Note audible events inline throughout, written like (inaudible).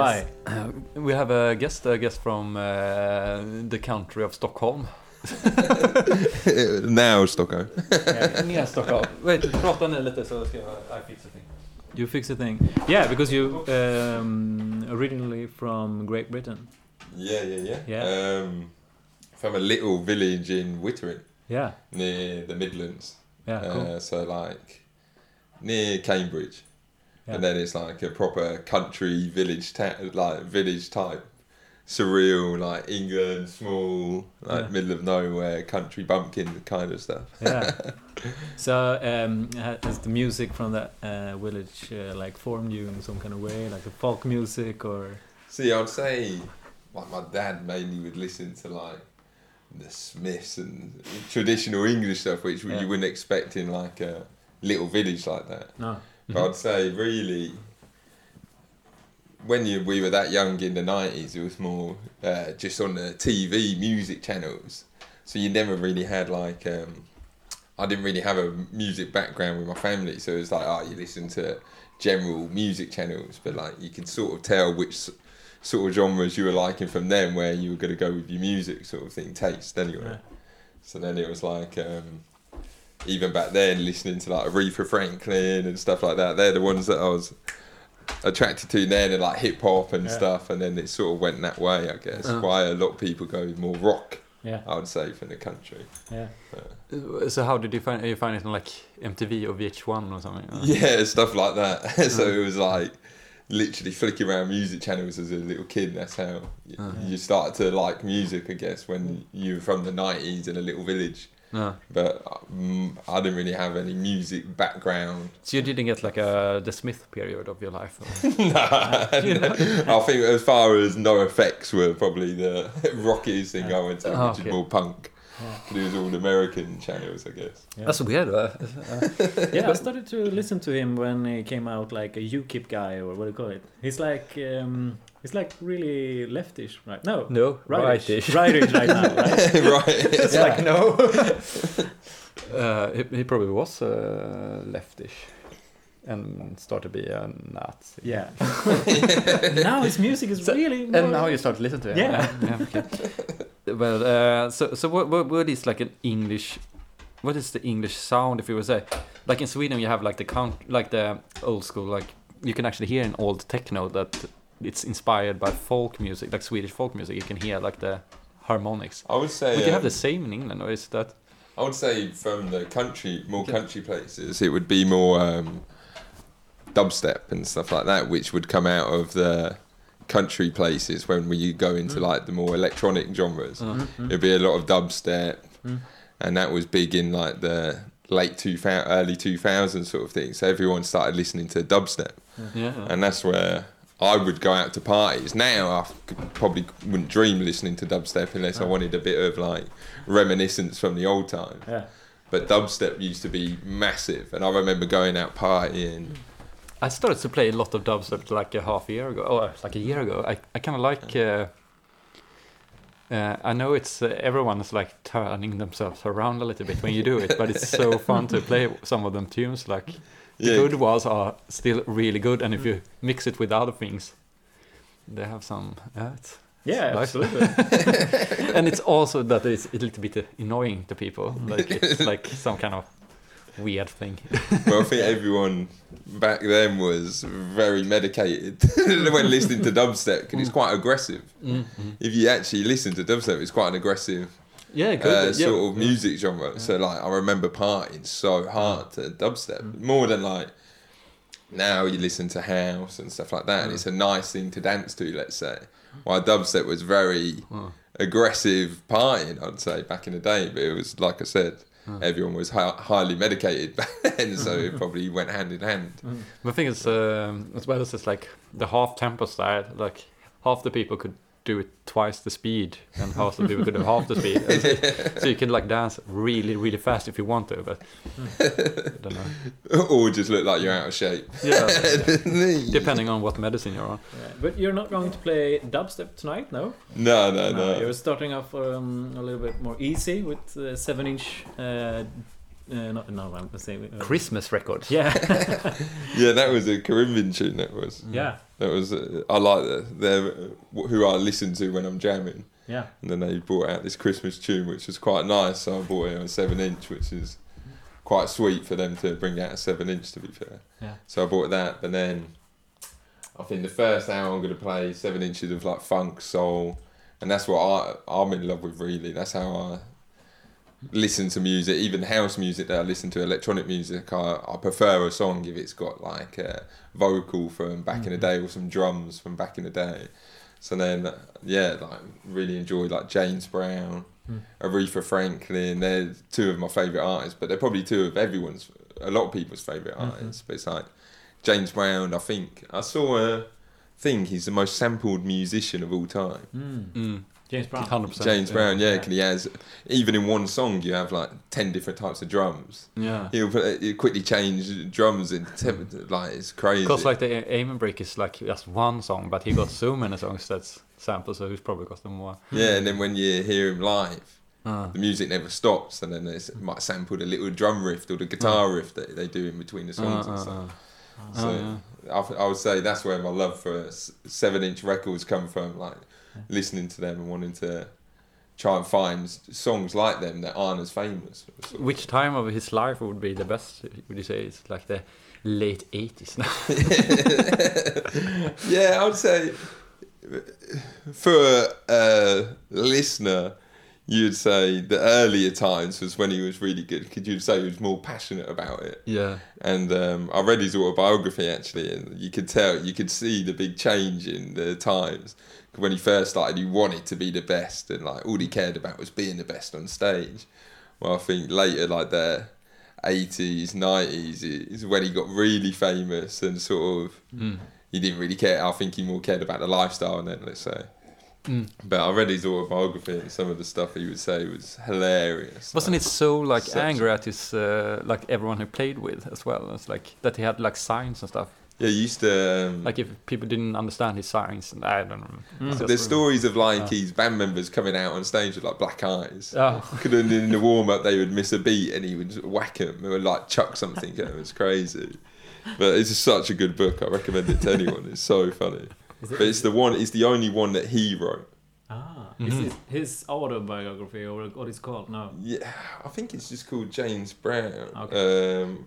Why? Uh, we have a guest, a guest from uh, the country of Stockholm. (laughs) now Stockholm. Ner Stockholm. (laughs) Wait, prata ni lite så ska jag I fix a thing. You fix a thing. Yeah, because you um, originally from Great Britain. Yeah, yeah, yeah. Yeah. Um, from a little village in Wittering Yeah, near the Midlands. yeah, cool. Uh, so like near Cambridge, Yeah. and then it's like a proper country village, ta- like village type, surreal, like England, small, like Yeah. middle of nowhere, country bumpkin kind of stuff. yeah. (laughs) So um, has the music from that uh, village uh, like formed you in some kind of way, like the folk music or? See, I'd say like my dad mainly would listen to like the Smiths and traditional English stuff, which Yeah. you wouldn't expect in like a little village like that. No. But I'd say really, when you we were that young in the nineties, it was more uh, just on the TV music channels. So you never really had like um, I didn't really have a music background with my family, so it was like oh you listen to general music channels, but like you could sort of tell which sort of genres you were liking from them, where you were going to go with your music sort of thing, taste anyway. Yeah. So then it was like, um, even back then, listening to like Aretha Franklin and stuff like that. They're the ones that I was attracted to then, and like hip hop and Yeah. stuff. And then it sort of went that way, I guess. Uh. Why a lot of people go more rock, Yeah, I would say, from the country. yeah. So how did you find you find it on like MTV or VH1 or something? Uh, (laughs) Yeah, stuff like that. (laughs) so Mm. it was like literally flicking around music channels as a little kid. That's how y- Uh. you started to like music, I guess, when you were from the 90s in a little village. No. But um, I didn't really have any music background. So you didn't get like a the Smith period of your life? or- (laughs) nah, (laughs) I think as far as NOFX were probably the (laughs) rockiest thing I went to, Oh, which okay. is more punk. Yeah. It was all American channels, I guess. Yeah. That's weird. Uh, yeah, I started to listen to him when he came out like a UKIP guy or what do you call it? He's like um, he's like really leftish, right? No, no, rightish, rightish. (laughs) rightish right now, right? (laughs) right. It's Yeah. like no. (laughs) uh, he, he probably was uh, leftish and started to be a Nazi. Yeah. now his music is So- really. And more- now you start to listen to him. Yeah. yeah okay. Well, uh, so so what, what what is like an English? What is the English sound if you would say? Like in Sweden, you have like the count, like the old school, like you can actually hear in old techno that it's inspired by folk music, like Swedish folk music. You can hear like the harmonics. I would say. Would you have um, the same in England, or is that? I would say from the country, more Okay. country places, it would be more um, dubstep and stuff like that, which would come out of the country places when we go into Mm. like the more electronic genres. Uh, Mhm. It'd be a lot of dubstep, Mm. and that was big in like the late 2000, early 2000s sort of thing. So everyone started listening to dubstep, yeah. and that's where I would go out to parties. Now I probably wouldn't dream listening to dubstep unless I Oh. wanted a bit of like reminiscence from the old time. Yeah. But dubstep used to be massive, and I remember going out partying. I started to play a lot of dubstep like a half a year ago, or like a year ago. I, I kind of like. Uh, uh, I know it's uh, everyone is like turning themselves around a little bit when you do it, but it's so (laughs) fun to play some of them tunes. Like the Yeah, good ones are still really good, and if mm. you mix it with other things, they have some. Yeah, it's, Yeah, Nice. absolutely. (laughs) and it's also that it's a little bit uh, annoying to people. Like it's (laughs) like some kind of weird thing. (laughs) well, I think everyone back then was very medicated when listening to dubstep because it's mm. quite aggressive. Mm-hmm. If you actually listen to dubstep, it's quite an aggressive Yeah, good. uh, yeah. sort of music genre. So like, I remember partying so hard to dubstep Mm. more than like now you listen to house and stuff like that, and Mm. it's a nice thing to dance to. Let's say, while dubstep was very Mm. aggressive partying, I'd say back in the day, but it was like I said. Mm. Everyone was hi- highly medicated (laughs) back then, so it (laughs) probably went hand in hand. The thing is, um, as well as it's like the half tempo style, like half the people could do it twice the speed, and half the people could do half the speed. And so, so you can like dance really, really fast if you want to, but I don't know. or just look like you're out of shape. Yeah, (laughs) depending on what medicine you're on. Yeah, But you're not going to play dubstep tonight, no? No, no, no. You're starting off um, a little bit more easy with uh, seven-inch uh, Uh, not no, I'm saying uh, Christmas record. Yeah, (laughs) Yeah, that was a Caribbean tune. That was. yeah, That was. Uh, I like that. They're uh, who I listen to when I'm jamming. yeah. And then they brought out this Christmas tune, which was quite nice. So I bought it on seven inch, which is quite sweet for them to bring out a seven inch. To be fair. Yeah. So I bought that, but then I think the first hour I'm going to play seven inches of like funk, soul, and that's what I I'm in love with. Really, that's how I listen to music, even house music that I listen to, electronic music. I, I prefer a song if it's got like a vocal from back in the day or some drums from back in the day. So then, yeah, like really enjoyed like James Brown, Mm. Aretha Franklin. They're two of my favorite artists, but they're probably two of everyone's, a lot of people's favorite Mhm. artists. But it's like James Brown. I think I saw a thing. He's the most sampled musician of all time. Mm. James Brown. 100%. James Brown, yeah, Yeah. because he has even in one song you have like ten different types of drums. Yeah. He'll, put, he'll quickly change drums in temp- like it's crazy. Because like the Amen Break is like just one song, but he got so many songs that's sampled, so he's probably got them more. yeah, and then when you hear him live, Uh, the music never stops, and then there's might sample the little drum riff or the guitar riff that they do in between the songs uh, and uh, stuff. uh. So Oh, yeah. I, I would say that's where my love for seven-inch records come from, like listening to them and wanting to try and find songs like them that aren't as famous. Which time of his life would be the best? Would you say it's like the late eighties now? (laughs) (laughs) yeah, I would say uh, for a, a listener, you'd say the earlier times was when he was really good. Could you say he was more passionate about it? yeah. And um, I read his autobiography actually, and you could tell, you could see the big change in the times. When he first started, he wanted to be the best, and like all he cared about was being the best on stage. Well, I think later, like the 80s, 90s, is when he got really famous and sort of Mm. he didn't really care. I think he more cared about the lifestyle and then, let's say. Mm. But I read his autobiography and some of the stuff he would say was hilarious. Wasn't it so like Such- angry at his uh, like everyone he played with as well? It's like that he had like signs and stuff. Yeah, he used to. Um, Like if people didn't understand his signs, and I don't know. Mm. There's stories of like Ah. his band members coming out on stage with like black eyes. Oh, Could have in the warm up they would miss a beat and he would whack them or like chuck something at them. It's crazy. But it's such a good book. I recommend it to anyone. It's so funny. Is it- But it's the one. It's the only one that he wrote. Ah, Mhm. is it his autobiography or what it's called? No. Yeah, I think it's just called James Brown. Um,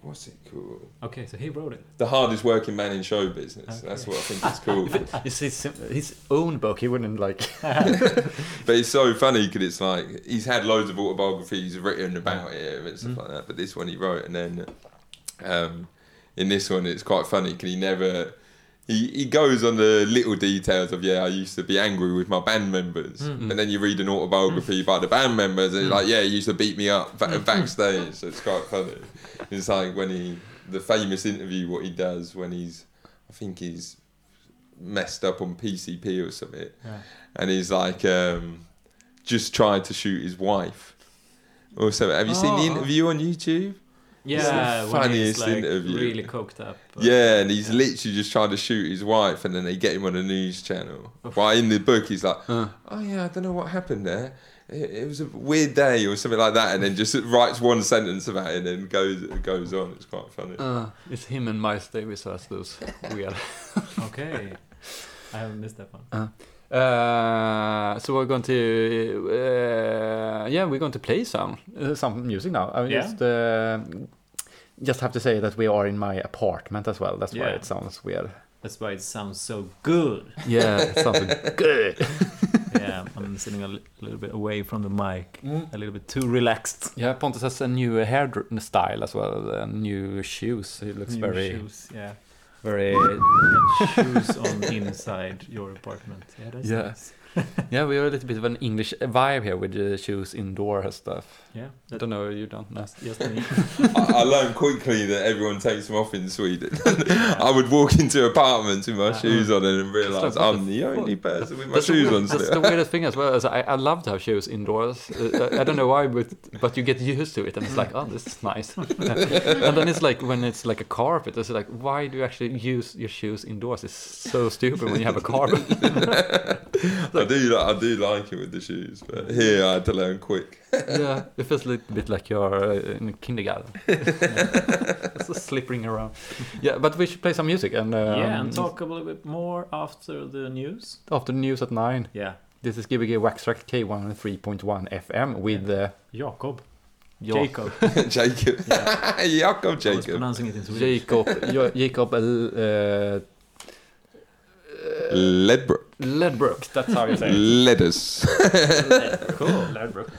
what's it called? Okay, so he wrote it. The hardest working man in show business. Okay. That's what I think (laughs) it's called. it's his, his own book. He wouldn't like. (laughs) (laughs) but it's so funny because it's like he's had loads of autobiographies written about it and stuff Mm. like that. But this one he wrote, and then um, in this one it's quite funny because he never. He, he goes on the little details of yeah I used to be angry with my band members Mm. and then you read an autobiography by the band members and it's like yeah he used to beat me up ba- Mm. backstage so it's quite funny it's like when he the famous interview what he does when he's I think he's messed up on PCP or something Yeah. and he's like um, just tried to shoot his wife or something. Have you seen the Oh. interview on YouTube? Yeah, the when he's funniest like interview. really cooked up. but- Yeah, and he's yeah. literally just trying to shoot his wife, and then they get him on a news channel. While in the book, he's like, Uh, "Oh yeah, I don't know what happened there. It, it was a weird day or something like that," and then just writes one sentence about it, and then goes goes on. It's quite funny. uh, it's him and Miles Davis as those (laughs) weird. Okay. I haven't missed that one. Uh, so we're going to, uh, yeah, we're going to play some uh, some music now. I Yeah. just just have to say that we are in my apartment as well. That's why it sounds weird. That's why it sounds so good. Yeah, it sounds (laughs) good. yeah, I'm sitting a li- little bit away from the mic, Mm. a little bit too relaxed. Yeah, Pontus has a new hair style as well, and new shoes. He looks New very, shoes, yeah. Very. Shoes (laughs) on inside your apartment. Yeah, that's Yeah. nice. Yeah, we (laughs) have a little bit of an English vibe here with the shoes indoor stuff. Yeah, I don't know, you don't know. that's just me. (laughs) I, I learned quickly that everyone takes them off in Sweden. (laughs) I would walk into apartments with my Uh, shoes on and realise like, I'm the the fuck? only person with my That's shoes weird- on that's still. the weirdest (laughs) thing as well. As I, I love to have shoes indoors. Uh, I don't know why, but but you get used to it, and it's like, oh, this is nice. and then it's like when it's like a carpet. It's like, why do you actually use your shoes indoors? It's so stupid when you have a carpet. I do like I do like it with the shoes, but here I had to learn quick. Yeah, (laughs) it feels a little bit like you're uh, in kindergarten. it's (laughs) (laughs) just slipping around. Yeah, but we should play some music and um, yeah, and talk a little bit more after the news. after the news at nine. Yeah, This is Gbg Wax Trax K103.1 FM with uh, Jakob. Jo- Jacob. Jacob, Yeah. Jacob, I was Jacob. pronouncing it in Swedish. Jacob Jacob uh, Ledbrook, Ledbrook. That's how you say it. Ledders. (laughs) cool. Ladbrok.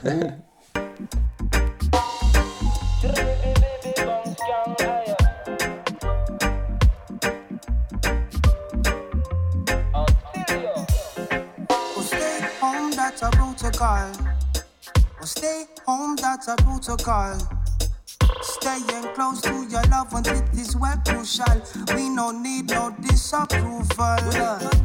Oh, stay home, that's a protocol. Staying close to your loved ones, it is well crucial. We no need no disapproval.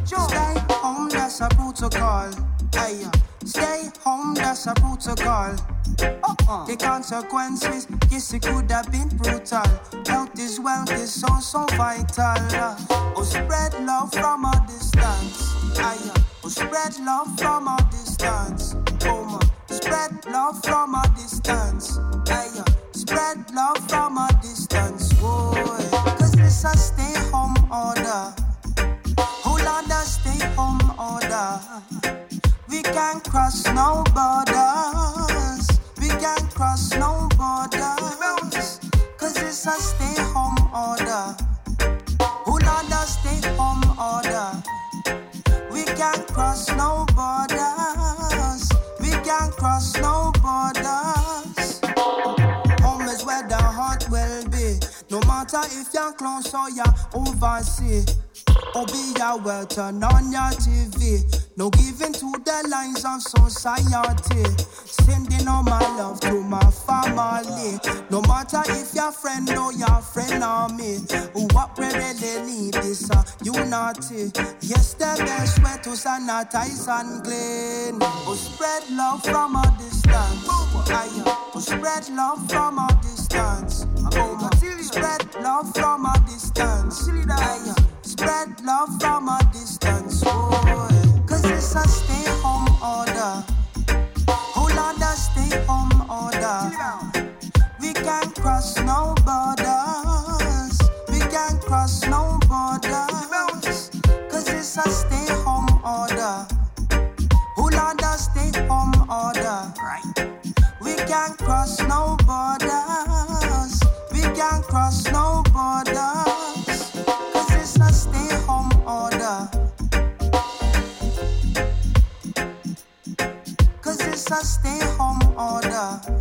Stay home, that's a protocol. Aye, uh, stay home, that's a protocol. Uh-uh. The consequences, yes, it could have been brutal. Health is wealth is so, so vital. Oh, spread love from a distance. Aye, uh, oh, spread love from a distance. Oh, my. Spread love from a distance. Aye, uh, spread love from a distance. Boy, cause it's a stay home order. Hold on, the stay home order. We can't cross no borders. We can't cross no borders. Cause it's a stay home order. Hold on, the stay home order. We can't cross no borders. We can't cross no borders. Matter if you're close or you're overseas. Or be well turn on your TV. No giving to the lines of society. Sending all my love to my family. No matter if your friend or your friend or me. What we really need is a unity. Yes, the best way to sanitize and clean. Oh, spread love from a distance. Aye, oh, spread love from a distance. Oh. Spread love from a distance. Aye, Spread love from a distance. Oh, Cause it's a stay home order. Hold on, the stay home order. We can't cross no borders. We can't cross no borders. Cause it's a stay home order. Hold on, the stay home order. We can't cross no borders. Can't cross no borders. Cause it's a stay home order. Cause it's a stay home order.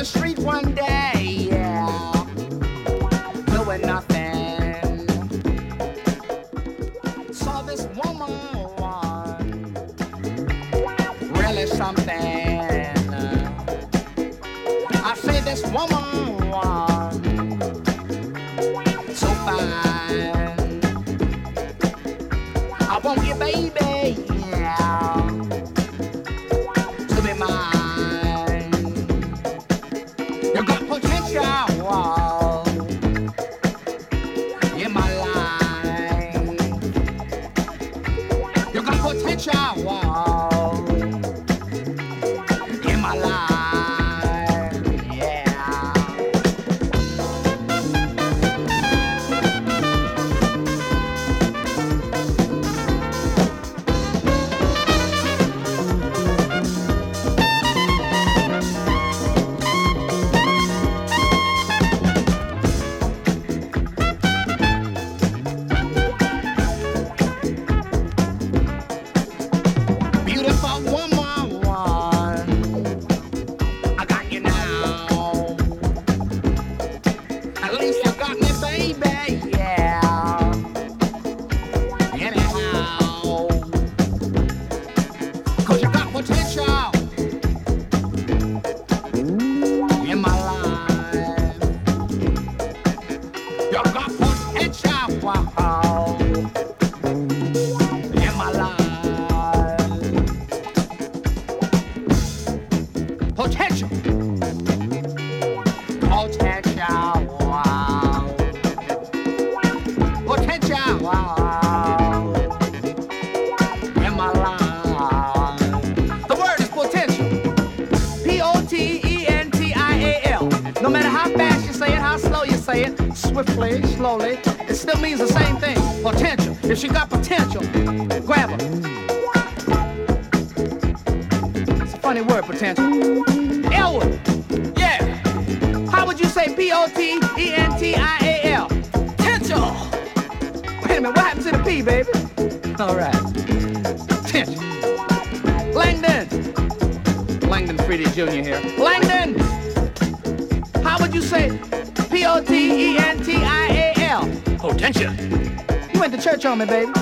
The street one baby.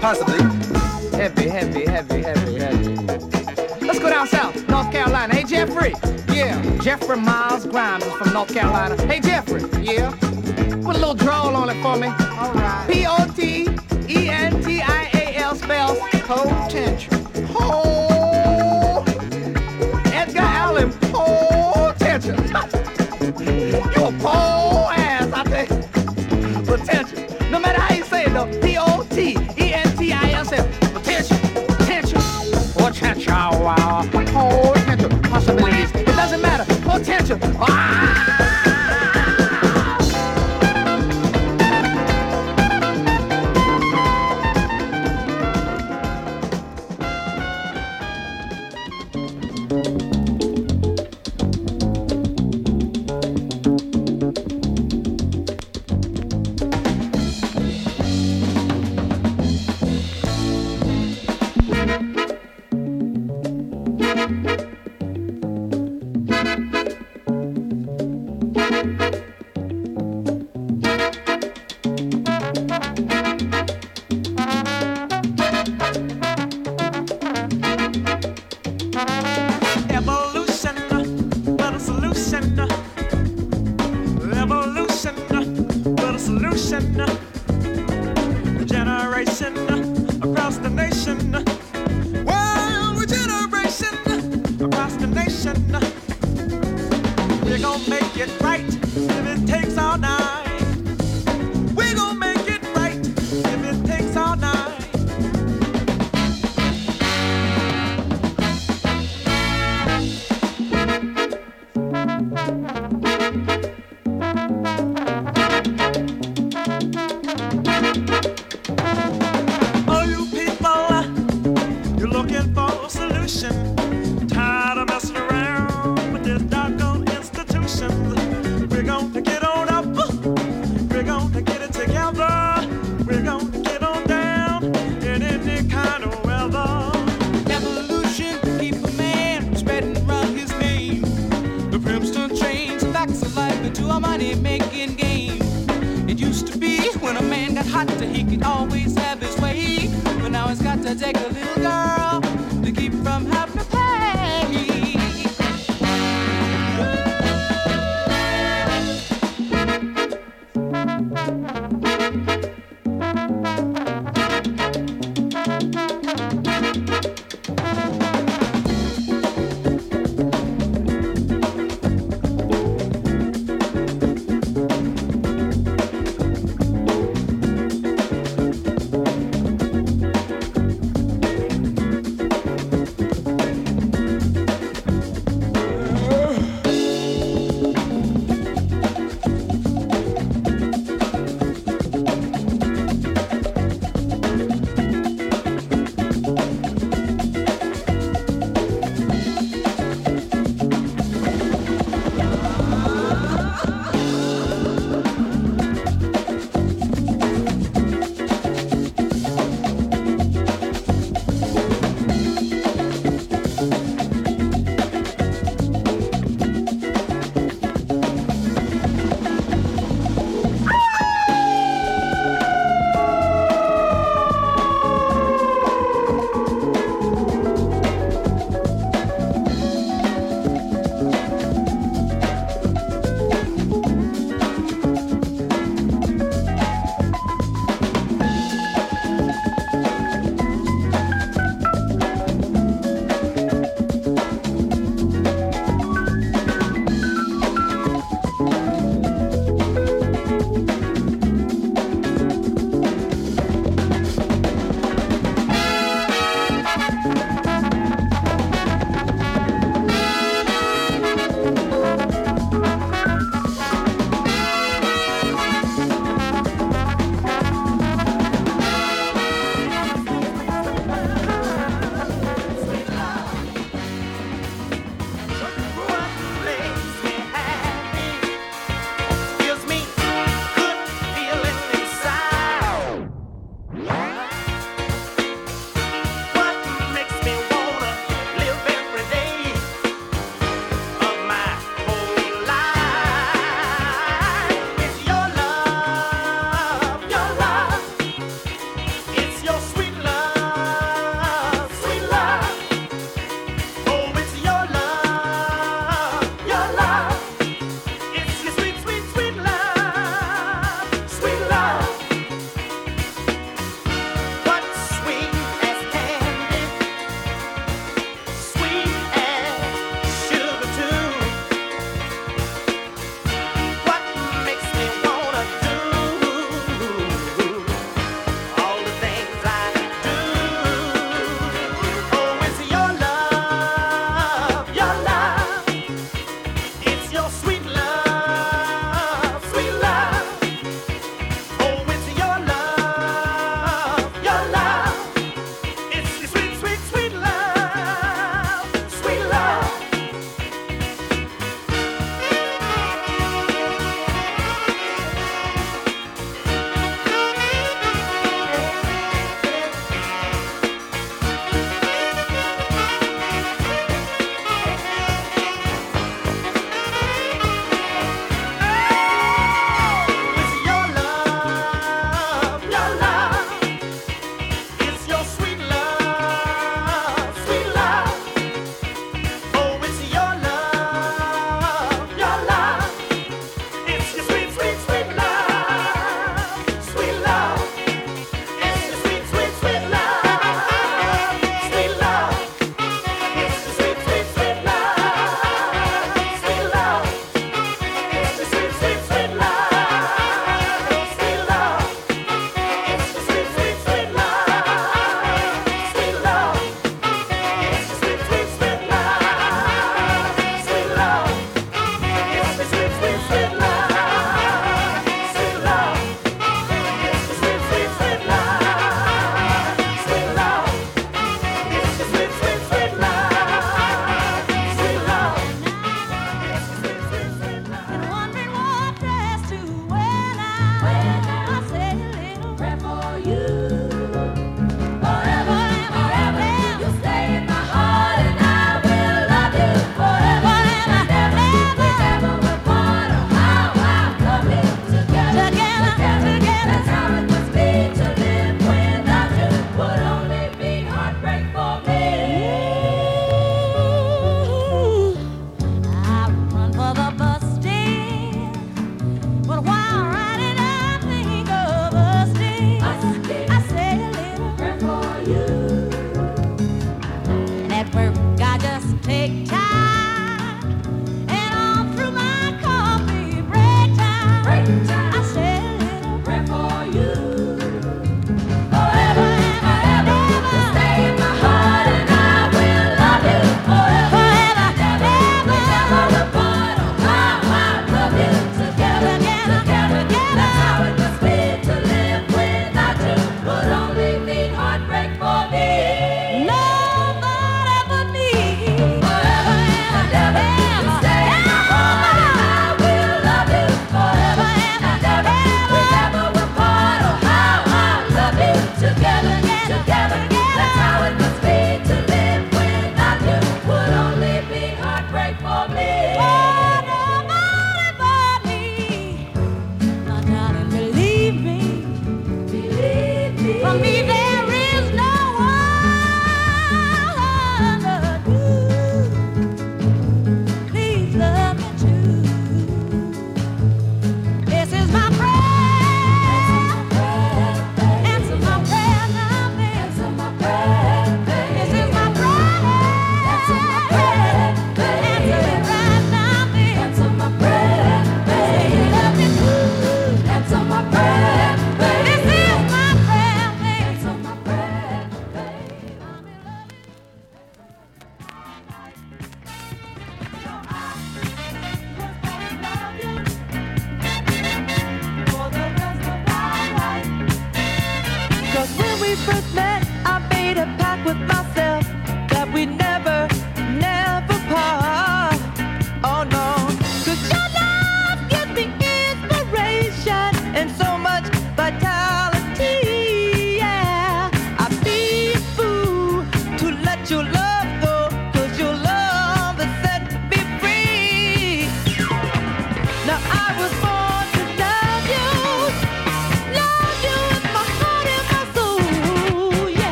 possibly. Heavy, heavy, heavy, heavy, heavy. Let's go down south, North Carolina. Hey, Jeffrey. Yeah, Jeffrey Miles Grimes is from North Carolina. Hey, Ah!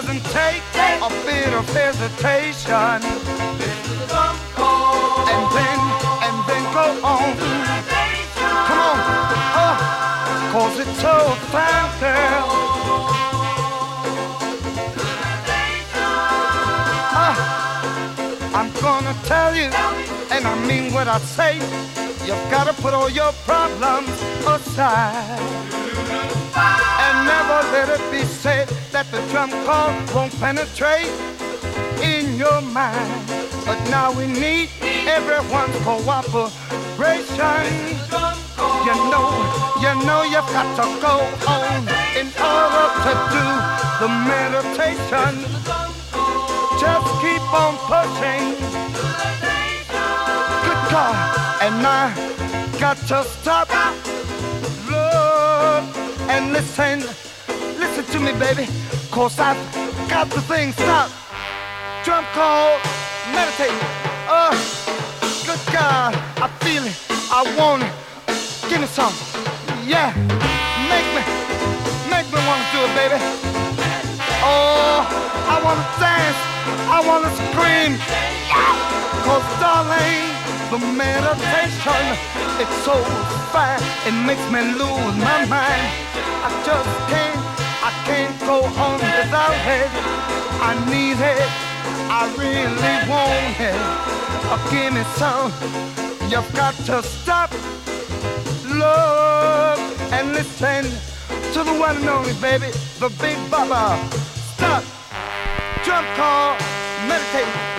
Doesn't take a bit of hesitation. And then, and then go on. Come on, uh, cause it's so fine, girl. Uh, I'm gonna tell you, and I mean what I say. You've gotta put all your problems aside. Never let it be said that the drum call won't penetrate in your mind. But now we need everyone's cooperation. You know, you know you've got to go on in order to do the meditation. Just keep on pushing. Good God, and I got to stop. And listen, listen to me, baby, cause I've got the thing stopped. Drum call, meditate. Oh, good God, I feel it, I want it. Give me some, yeah. Make me, make me wanna do it, baby. Oh, I wanna dance, I wanna scream. yeah. Cause darling, the meditation, it's so fine, it makes me lose my mind. I just can't, I can't go on without it. I need it, I really want it. Oh, give me some, you've got to stop, look, and listen to the one and only baby, the big baba. Stop, jump call, meditate.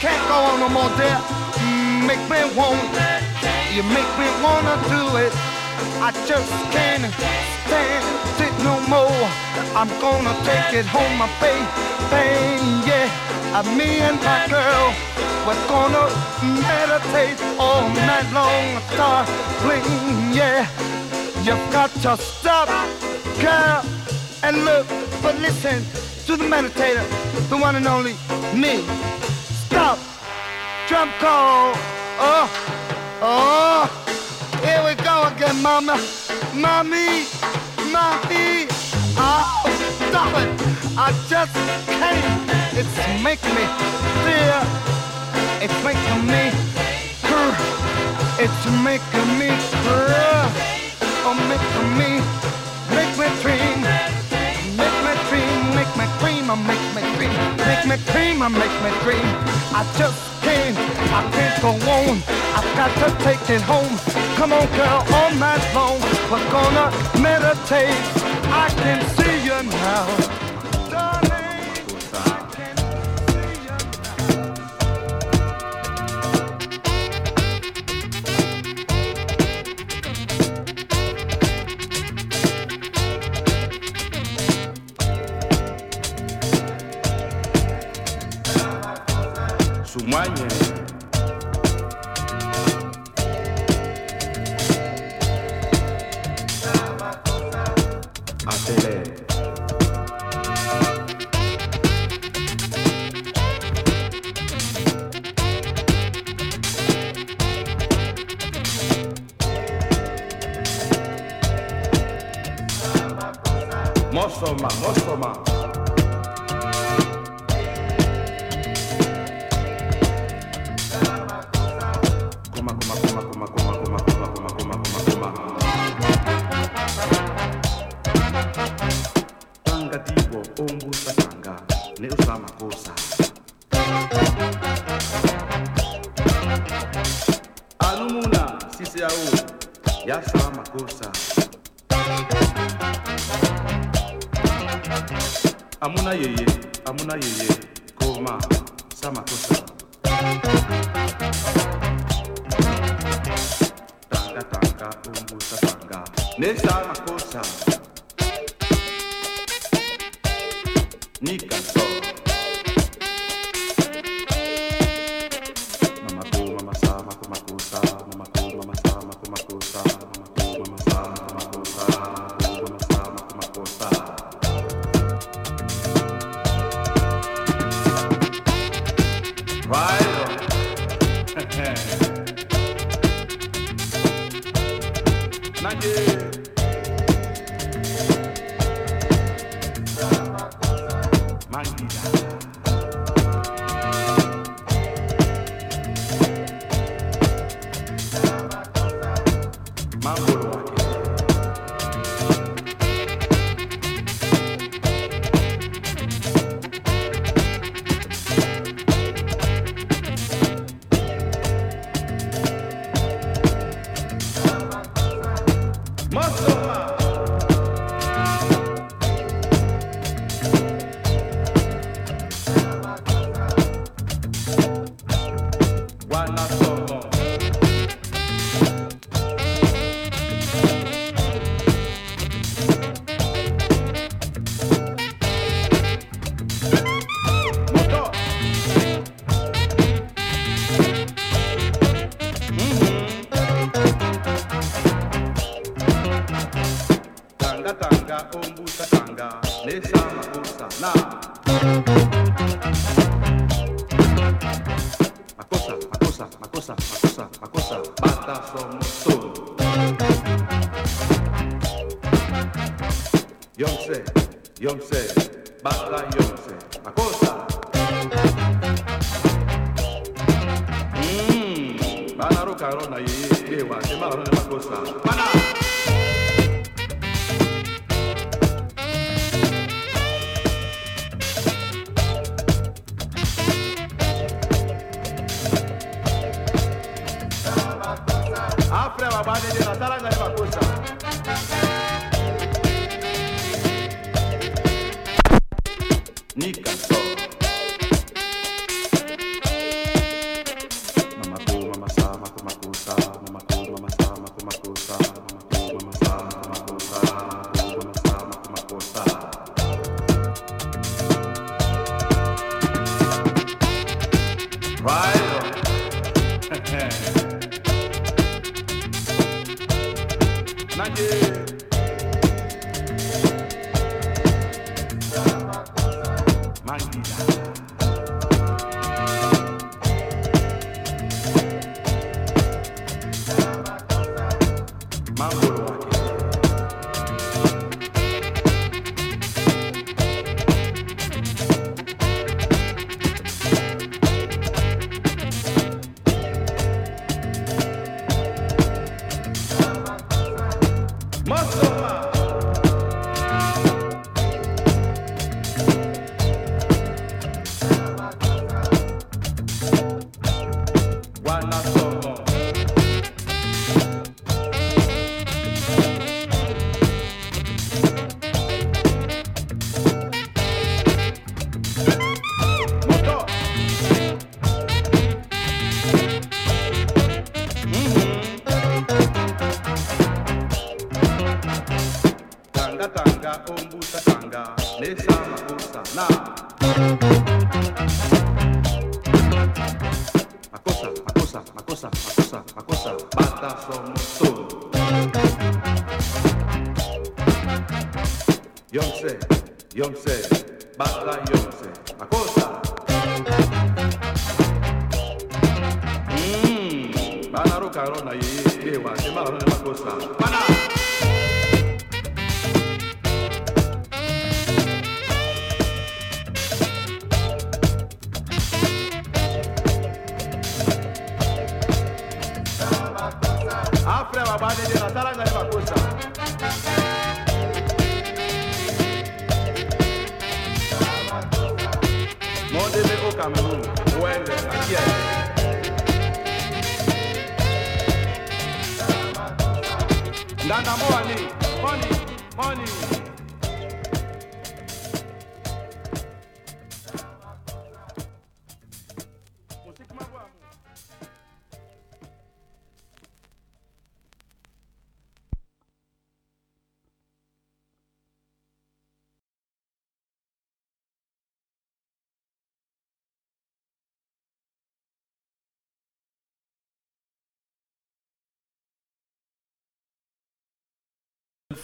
Can't, go on no more, dear. Mm, make me want, you make me wanna do it. I just can't stand it no more. I'm gonna take it home, my baby, yeah. Me and my girl, we're gonna meditate all night long, darling, yeah. You've got to stop, girl, and look, but listen to the meditator, the one and only me. Stop, drum call, oh, oh, here we go again, mama, mommy, mommy, oh, stop it, I just can't, it's making me feel, it's making me, grr, it's making me, grr. Oh, make me, make me dream, oh, make me dream. I just can't, I can't go on. I've got to take it home. Come on, girl, all night long. We're gonna meditate. I can see you now. humanas.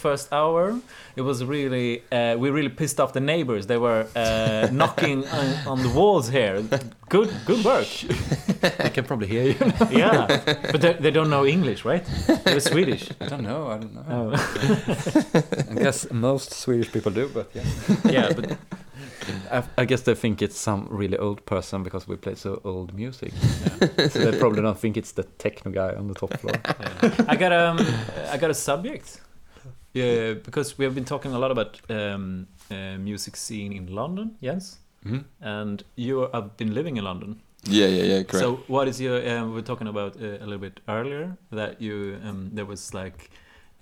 First hour, it was really uh, we really pissed off the neighbors. They were uh, (laughs) knocking on, on the walls here. Good, good work. I can probably hear you. (laughs) yeah, but they, they don't know English, right? They're Swedish. I don't know. I don't know. Oh. (laughs) I guess most Swedish people do, but yeah. Yeah, but- I, I guess they think it's some really old person because we play so old music. so they probably don't think it's the techno guy on the top floor. I got um, I got a subject. Yeah, because we have been talking a lot about um, uh, music scene in London, Jens, Mhm. and you have been living in London. Yeah, yeah, yeah, correct. So, what is your? Um, we were talking about uh, a little bit earlier that you um, there was like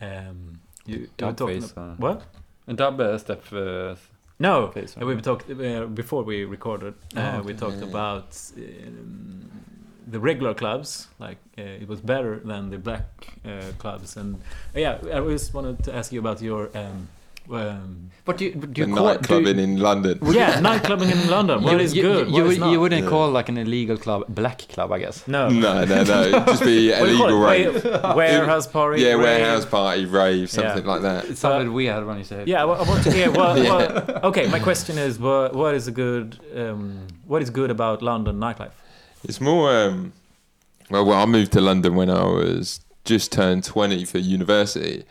um, you, you were talking phase, ab- uh, what? And dub uh, step. Uh, No, phase, uh, we talked uh, before we recorded. Uh, Oh, okay. We talked Yeah, yeah. about um, the regular clubs. Like uh, it was better than the black uh, clubs, and uh, yeah, I just wanted to ask you about your. Um, um, But do you, do you call, nightclubbing do, in London. yeah, nightclubbing in London. (laughs) What you, is you, good? You, what is you, not? you wouldn't Yeah. call like an illegal club black club, I guess. no, No, no, no. It'd (laughs) just be What do you call illegal rave. Warehouse party. Yeah, rave? warehouse party, rave, something like that. It sounded weird when you said it. Yeah, I, I want to hear. What, Yeah. what, (laughs) okay, my question is, what, what is a good? Um, what is good about London nightlife? It's more. Um, well, well, I moved to London when I was just turned twenty for university.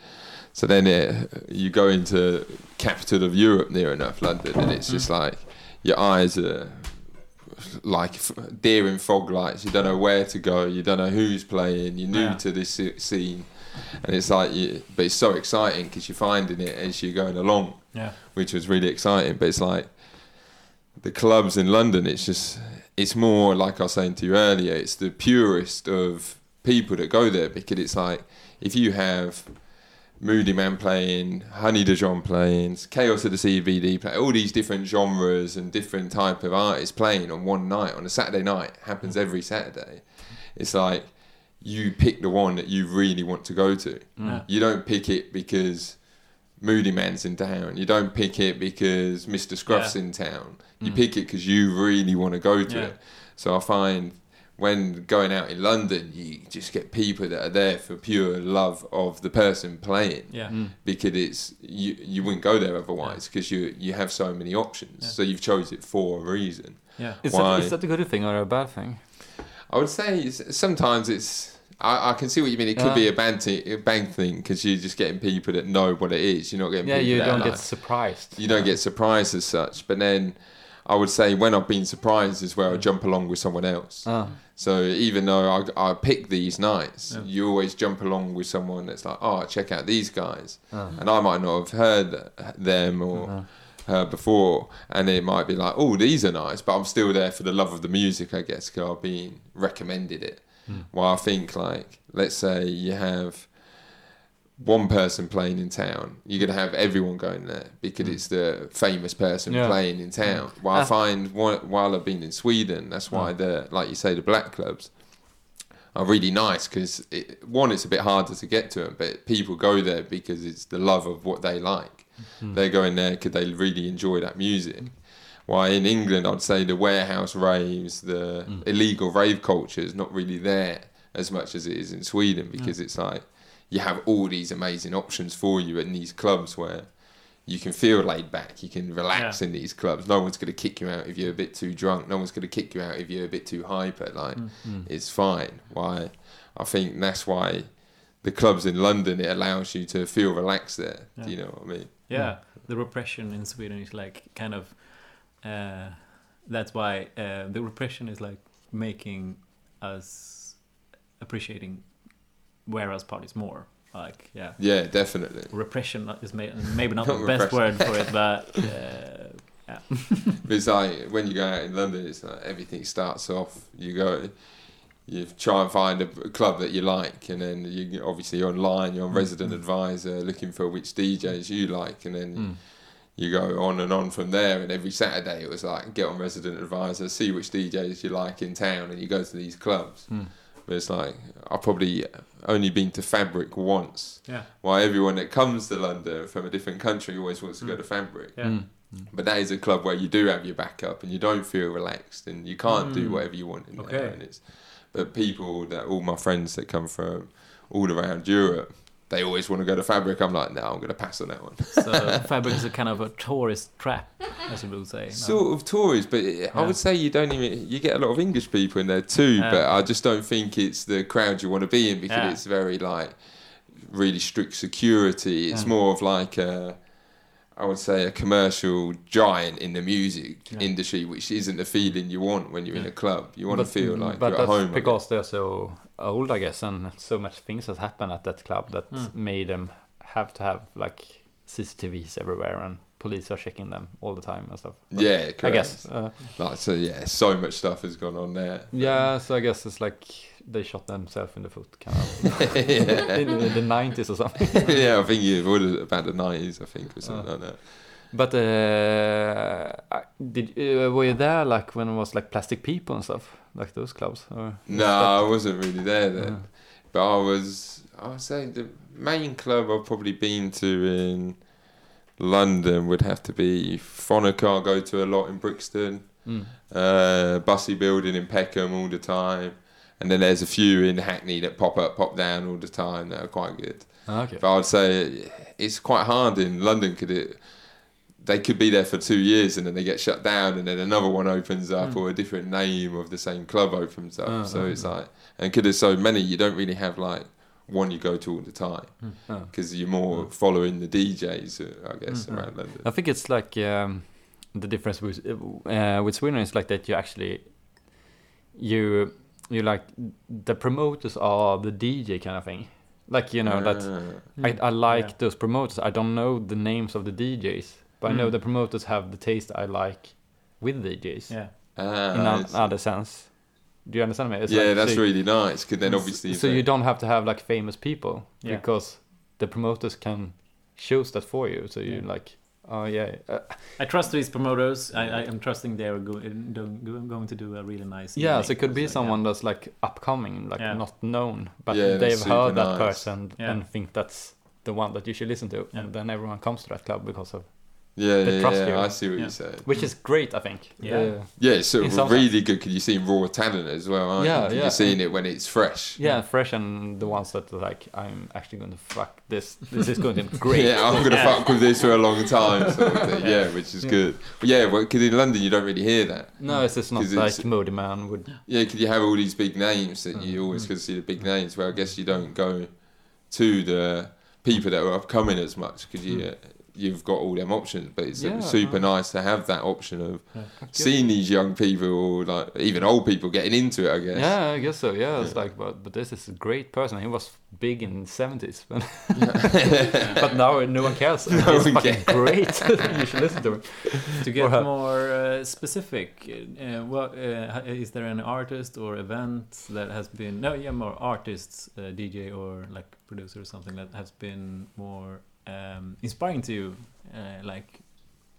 So then it, you go into capital of Europe near enough, London, and it's just like your eyes are like deer in fog lights. You don't know where to go. You don't know who's playing. You're new Yeah. to this scene, and it's like you. But it's so exciting because you're finding it as you're going along Yeah. which was really exciting. But it's like the clubs in London. It's just it's more like I was saying to you earlier. It's the purest of people that go there because it's like if you have Moodymann playing, Honey Dijon playing, Chaos of the CBD playing, all these different genres and different type of artists playing on one night on a Saturday night happens mm. every Saturday. It's like you pick the one that you really want to go to. Mm. Yeah. You don't pick it because Moodymann's in town. You don't pick it because Mr. Scruff's Yeah. in town. You Mm. pick it because you really want to go to Yeah. it. So I find when going out in London, you just get people that are there for pure love of the person playing. Yeah. Mm. Because it's you, you wouldn't go there otherwise because you you have so many options. Yeah. So you've chose it for a reason. Yeah. Is Why? that, is that a good thing or a bad thing? I would say it's, sometimes it's. I, I can see what you mean. It could Yeah. be a bank, band thing because you're just getting people that know what it is. You're not getting Yeah, you don't get surprised. you don't get surprised as such. But then I would say when I've been surprised is where I jump along with someone else. Ah. So even though I, I pick these nights, Yeah. you always jump along with someone that's like, oh, check out these guys. Ah. And I might not have heard them or Uh-huh. her before. And it might be like, oh, these are nice. But I'm still there for the love of the music, I guess, because I've been recommended it. Hmm. Well, I think like, let's say you have one person playing in town, you're gonna have everyone going there because it's the famous person. Yeah. playing in town. While I Ah. find while, while I've been in Sweden, that's why Mm. the like you say the black clubs are really nice because it, one it's a bit harder to get to them, but people go there because it's the love of what they like. Mm. They're going there because they really enjoy that music. Why in England, I'd say the warehouse raves, the Mm. illegal rave culture is not really there as much as it is in Sweden because it's like you have all these amazing options for you in these clubs where you can feel laid back, you can relax Yeah. in these clubs. No one's going to kick you out if you're a bit too drunk. No one's going to kick you out if you're a bit too hyper. Like Mm. it's fine. Why? I think that's why the clubs in London it allows you to feel relaxed there. Yeah. Do you know what I mean? Yeah, the repression in Sweden is like kind of. Uh, that's why uh, the repression is like making us appreciating warehouse parties more. Like, yeah. Yeah, definitely. Repression is may- maybe not Not (laughs) the best word for it, but (laughs) uh, Yeah. it's like when you go out in London, it's like everything starts off. You go, you try and find a club that you like, and then you obviously you're online, you're on Resident Advisor, looking for which DJs you like, and then. Mm. You go on and on from there, and every Saturday it was like get on Resident Advisor, see which DJs you like in town, and you go to these clubs. Mm. But it's like I've probably only been to Fabric once. Yeah. Why everyone that comes to London from a different country always wants to go to Fabric. Yeah. Mm. But that is a club where you do have your backup and you don't feel relaxed and you can't do Mm. whatever you want in there. Okay. And it's, but people that all my friends that come from all around Europe, they always want to go to Fabric. I'm like, no, I'm going to pass on that one. So (laughs) Fabric is a kind of a tourist trap, as you would say. no? sort of tourist, but I Yeah. would say you don't even you get a lot of English people in there too. Yeah. But I just don't think it's the crowd you want to be in because Yeah. it's very like really strict security. It's more of like a, I would say a commercial giant in the music Yeah. industry, which isn't the feeling you want when you're in a club. You want to feel like you're at that's home. again. because they're so old, I guess, and so much things has happened at that club that Mm. made them have to have like CCTVs everywhere and police are checking them all the time and stuff. But Yeah, I guess. Uh, Like so, yeah, so much stuff has gone on there. yeah, so I guess it's like they shot themselves in the foot, kind of, (laughs) in, in the nineties or something. (laughs) yeah, I think it was about the nineties, I think, or something Uh. like that. But uh, did uh, were you there like when it was like plastic people and stuff, like those clubs? Or No, I wasn't really there then. Yeah. But I was, I would say the main club I've probably been to in London would have to be Phonox. I go to a lot in Brixton, Mm. uh, Bussey Building in Peckham all the time. And then there's a few in Hackney that pop up, pop down all the time that are quite good. Ah, okay. But I'd say it's quite hard in London. Could it? They could be there for two years and then they get shut down, and then another one opens up, Mm. or a different name of the same club opens up. Ah, so ah, it's like, and because there's so many, you don't really have like one you go to all the time because you're more following the DJs, uh, I guess, Mm. around London. I think it's like um, the difference with uh, with Sweden is like that you actually you you like the promoters are the DJ kind of thing. Like you know that Ah. I, I like Yeah. those promoters. I don't know the names of the DJs, but I know Mm. the promoters have the taste I like with DJs Yeah. Ah, in I an other sense. Do you understand me? It's yeah, like, that's so, really nice. Because then obviously, so you don't have to have like famous people Yeah. because the promoters can choose that for you. So you Yeah. like, oh yeah, uh, I trust these promoters. I, I am trusting they're go, going to do a really nice. Yeah, so it could be So, someone that's like upcoming, like Yeah. not known, but Yeah, they've super heard that nice. person Yeah. and think that's the one that you should listen to, Yeah. and then everyone comes to that club because of, yeah, they yeah, trust yeah, you. I see what Yeah. you're saying. which is great, I think. Yeah. Yeah, it's sort of some really good because you're seeing raw talent as well, aren't Yeah, you? 'Cause yeah. You're seeing it when it's fresh. yeah, fresh and the ones that are like, I'm actually going to fuck this. This is going to be (laughs) great. Yeah, I'm gonna Yeah. fuck with this for a long time. Sort of thing. (laughs) Yeah, which is Yeah. good. But yeah, because in London you don't really hear that. No, it's just not 'Cause like it's- Moodymann would. Yeah, because you have all these big names that you Mm. always can see the big names. Where I guess you don't go to the people that are upcoming as much because you you've got all them options. But it's. Yeah, super uh, nice to have that option of Yeah. seeing these young people, or like even old people, getting into it. I guess. Yeah, I guess so. Yeah, it's like, but but this is a great person. He was big in seventies, but (laughs) but now no one cares. (laughs) No He's one fucking great. (laughs) you should listen to him. to get her. more uh, specific, uh, what uh, is there an artist or event that has been no, yeah, more artists, uh, DJ or like producer or something that has been more um, inspiring to you, uh, like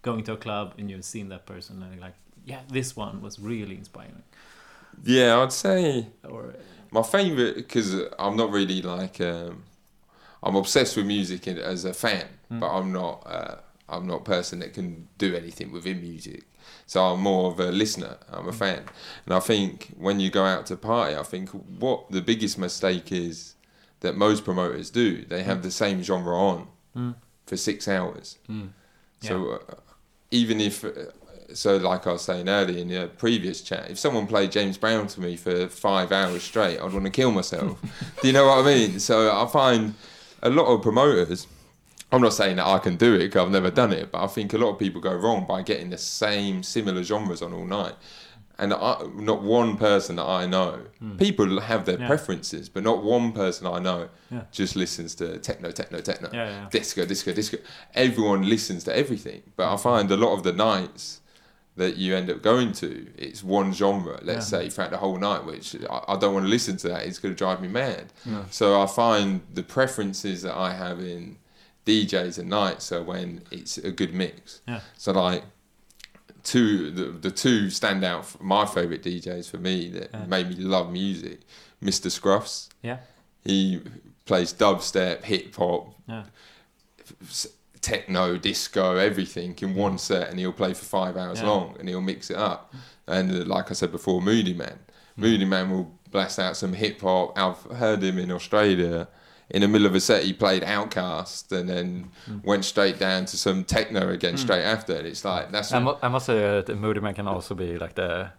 going to a club and you've seen that person and you're like, yeah, this one was really inspiring, Yeah, I'd say or my favorite because I'm not really like um, I'm obsessed with music as a fan, Mm. but I'm not uh, I'm not a person that can do anything within music. So I'm more of a listener. I'm a Mm. fan, and I think when you go out to party, I think what the biggest mistake is that most promoters do. They have the same genre on Mm. for six hours. Mm. So uh, even if, uh, so like I was saying earlier in the previous chat, if someone played James Brown to me for five hours straight, I'd want to kill myself. (laughs) do you know what I mean? So I find a lot of promoters. I'm not saying that I can do it because I've never done it, but I think a lot of people go wrong by getting the same similar genres on all night. And I, not one person that I know, hmm. people have their. Yeah. preferences, but not one person I know Yeah. just listens to techno, techno, techno Yeah, disco, disco, disco. Everyone listens to everything, but I find a lot of the nights that you end up going to, it's one genre, let's say, throughout the whole night, which I, I don't want to listen to that. It's going to drive me mad. So I find the preferences that I have in DJs at night, so when it's a good mix. Yeah. So like two, the, the two stand out, my favourite DJs for me that Yeah. made me love music, Mr. Scruffs. Yeah. He plays dubstep, hip hop, Yeah. techno, disco, everything in one set, and he'll play for five hours Yeah. long, and he'll mix it up. And uh, like I said before, Moodymann, Moody Man will blast out some hip hop. I've heard him in Australia. In the middle of a set, he played OutKast, and then went straight down to some techno again Mm. straight after. And it's like that's. I, mu- I must say that the Moodymann can also be like the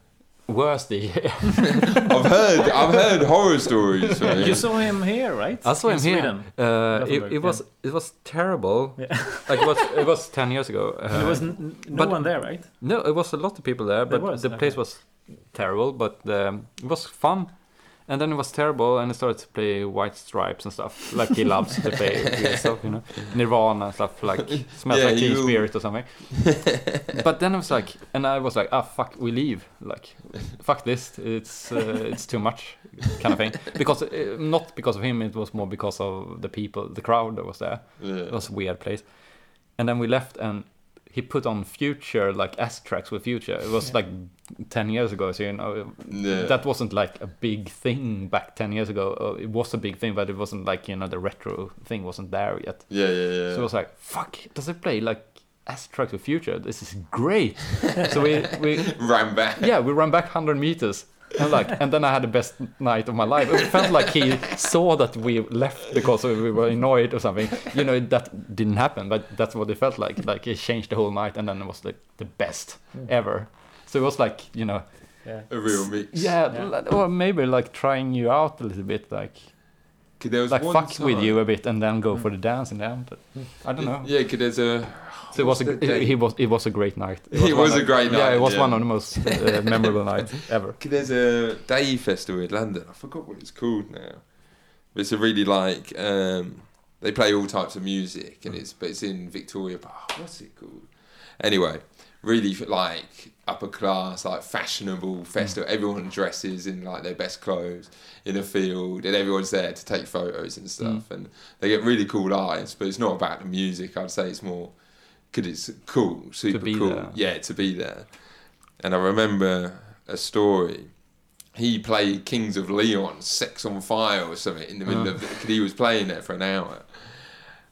worst DJ. (laughs) I've heard I've heard horror stories. From him. You saw him here, right? I saw In him here. Sweden. Uh, it, it was it was terrible. (laughs) like it was it was ten years ago. Uh, There was n- no one there, right? No, it was a lot of people there, There but was, the okay. place was terrible. But um, it was fun, and then it was terrible, and he started to play White Stripes and stuff, like he loves to play (laughs) stuff, you know, Nirvana and stuff, like smells Yeah, like Teen Spirit or something. (laughs) but then I was like, and I was like, ah, fuck, we leave, like, fuck this, it's uh, it's too much, kind of thing. Because uh, not because of him, it was more because of the people, the crowd that was there. Yeah. It was a weird place. And then we left, and he put on Future, like S tracks with Future. It was like ten years ago, so you know Yeah. that wasn't like a big thing back ten years ago. Uh, it was a big thing, but it wasn't like you know the retro thing wasn't there yet. Yeah, yeah, yeah. So it was like, fuck, does it play like S tracks with Future? This is great. (laughs) so we we (laughs) ran back. Yeah, we ran back hundred meters. And like, and then I had the best night of my life. It felt like he saw that we left because we were annoyed or something. You know, that didn't happen, but that's what it felt like. Like it changed the whole night, and then it was like the best hmm. ever. So it was like, you know, Yeah. A real mix. yeah, Yeah. or maybe like trying you out a little bit, like there was like one fuck with you a bit, and then go for the hmm. dance in the end. I don't know. Yeah, because there's a. So it was a, what's the it, date? he was it was a great night. It one was a of- great night. Yeah, it was yeah. one of the most uh, (laughs) memorable nights ever. There's a day festival in London. I forgot what it's called now. But it's a really like um, they play all types of music, and it's but it's in Victoria Park. What's it called? Anyway, really like upper class, like fashionable festival. Everyone dresses in like their best clothes in a field, and everyone's there to take photos and stuff. And they get really cool eyes, but it's not about the music. I'd say it's more because it's cool, super be cool. there. Yeah, to be there. And I remember a story. He played Kings of Leon, Sex on Fire or something in the middle Oh. of it ah. because he was playing there for an hour.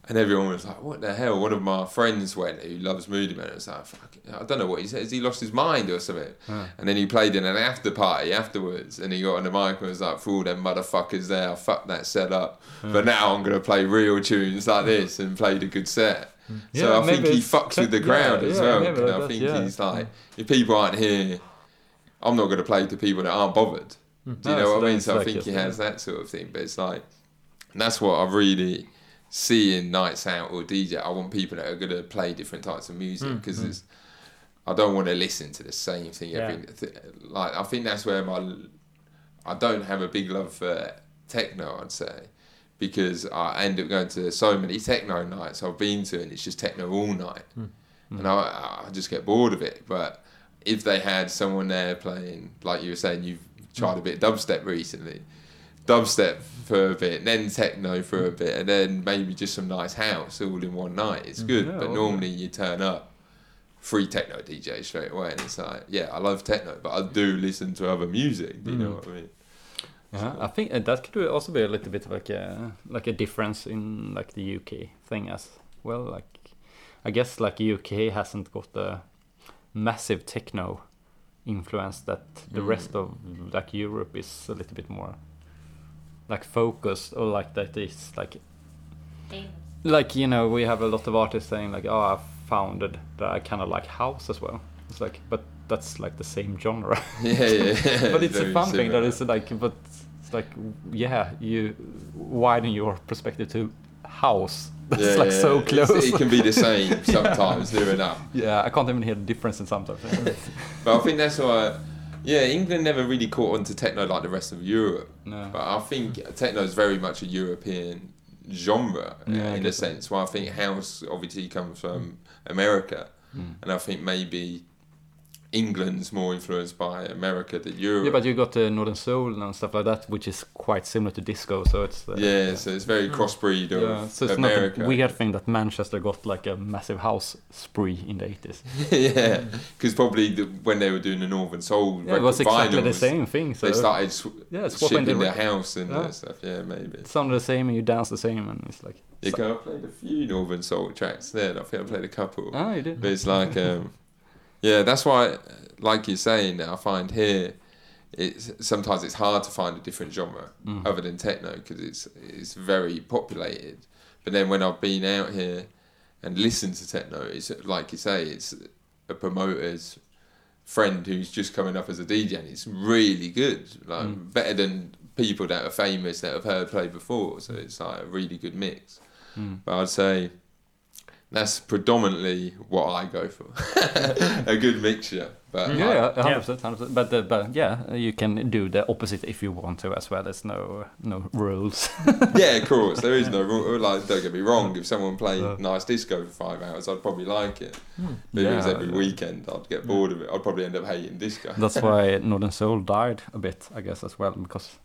And everyone was like, "What the hell?" One of my friends went, who loves Moodymann. I was like, Fuck, "I don't know what he said. Has he lost his mind or something?" Huh. And then he played in an after party afterwards, and he got on the mic and was like, "For all them motherfuckers there, I fucked that set up, ah. but now I'm gonna play real tunes like this and played a good set." So Yeah, I think he fucks with the yeah, crowd as yeah, well. maybe and I that's- think he's like, if people aren't here, I'm not gonna play to people that aren't bothered. Do you No, know what I mean? So I think he has that sort of thing. But it's like that's what I really see in nights out or DJ. I want people that are gonna play different types of music Mm, because mm. it's. I don't want to listen to the same thing every. Th- like I think that's where my. I don't have a big love for techno. I'd say. Because I end up going to so many techno nights I've been to, and it's just techno all night, Mm. and I, I just get bored of it. But if they had someone there playing, like you were saying, you've tried a bit of dubstep recently, dubstep for a bit, then techno for a bit, and then maybe just some nice house all in one night. It's good, Yeah, but normally you turn up free techno DJ straight away, and it's like, yeah, I love techno, but I do listen to other music. Do you know Mm. what I mean? Yeah, I think uh, that could also be a little bit like a like a difference in like the UK thing as well. Like, I guess like UK hasn't got the massive techno influence that the Mm. rest of like Europe is a little bit more like focused or like that is like like you know we have a lot of artists saying like oh I founded that I kind of like house as well. It's like but that's like the same genre. Yeah, yeah, yeah. (laughs) but it's a fun thing that is like but it's like yeah you widen your perspective to house. (laughs) That's Yeah, like yeah, so yeah. close. It can be the same Yeah. (laughs) sometimes, near enough. Yeah, I can't even hear the difference in sometimes. (laughs) But I think that's why, yeah, England never really caught on to techno like the rest of Europe. No. But I think techno is very much a European genre Yeah, in a sense. Well, I think house obviously comes from America, Mm. and I think maybe England's more influenced by America than Europe. Yeah, but you got uh, Northern Soul and stuff like that, which is quite similar to disco. So it's uh, yeah, so it's very crossbreed of yeah, so it's America. not a weird thing that Manchester got like a massive house spree in the eighties. (laughs) yeah, because probably the, when they were doing the Northern Soul, Yeah, it was record exactly the same thing. So they started sw- yeah, swapping shipping the their house and Yeah. uh, stuff. Yeah, maybe. It sounded the same, and you dance the same, and it's like Yeah, 'cause I played a few Northern Soul tracks there. I think I played a couple. Ah, you did. But it's like, um, yeah, that's why, like you're saying, I find here, it's sometimes it's hard to find a different genre Mm. other than techno because it's it's very populated. But then when I've been out here and listened to techno, it's like you say, it's a promoter's friend who's just coming up as a DJ, and it's really good, like Mm. better than people that are famous that have heard play before. So it's like a really good mix. Mm. But I'd say that's predominantly what I go for. (laughs) a good mixture. But I- yeah, yeah, hundred percent, hundred percent. But uh, but yeah, you can do the opposite if you want to as well. There's no no rules. (laughs) yeah, of course. There is no rule. Like, don't get me wrong. If someone played nice disco for five hours, I'd probably like it. Hmm. But if it was every yeah. weekend, I'd get bored of it. I'd probably end up hating disco. That's why (laughs) Northern Soul died a bit, I guess, as well, because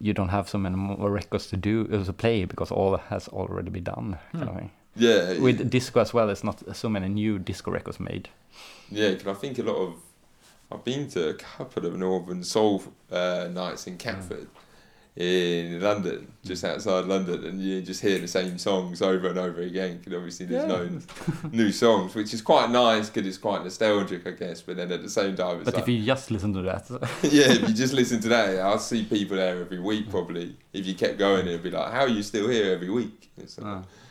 you don't have so many more records to do uh, to play because all has already been done. Kind of Hmm. thing. Yeah, With yeah. disco as well, there's not so many new disco records made. Yeah, because I think a lot of I've been to a couple of Northern Soul uh, nights in mm. Catford in London, just mm. outside London, and you just hear the same songs over and over again. Because obviously there's Yeah. no (laughs) new songs, which is quite nice because it's quite nostalgic, I guess. But then at the same time, it's But like, (laughs) (laughs) if you just listen to that, yeah, if you just listen to that, I'll see people there every week probably. If you kept going, it'd be like, how are you still here every week? It's, quite funny. Ah.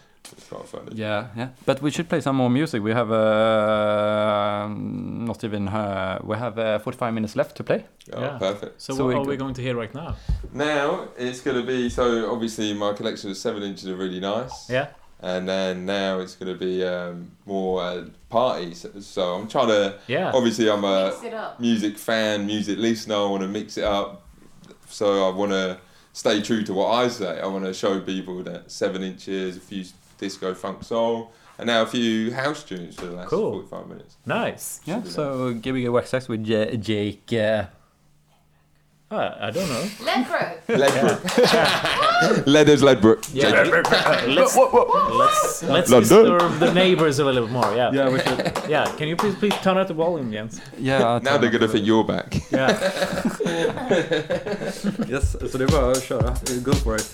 Yeah, yeah. But we should play some more music. We have uh, not even uh, we have uh, 45 minutes left to play. Oh, perfect. So, So what we are go- we going to hear right now? Now it's going to be so obviously my collection of seven inches are really nice. Yeah. And then now it's going to be um, more uh, parties. So I'm trying to. Yeah. Obviously, I'm a Mix it up. music fan, music listener. I want to mix it up. So I want to stay true to what I say. I want to show people that seven inches, a few disco funk soul, and now a few house tunes for the last Cool. 45 minutes. Nice. Yeah. So give me a wax sex with J- Jake. Uh, Uh, I don't know. Ledbrook. (laughs) Ledbrook. (laughs) Leathers Ledbrook. Yeah. (laughs) let's let's let's London. disturb the neighbors a little bit more. Yeah. Yeah, we should. Yeah. Can you please please turn up the volume, Jens? yeah. Now they're going to think you're back. Yeah. yes, så det är bara att köra. Go for it.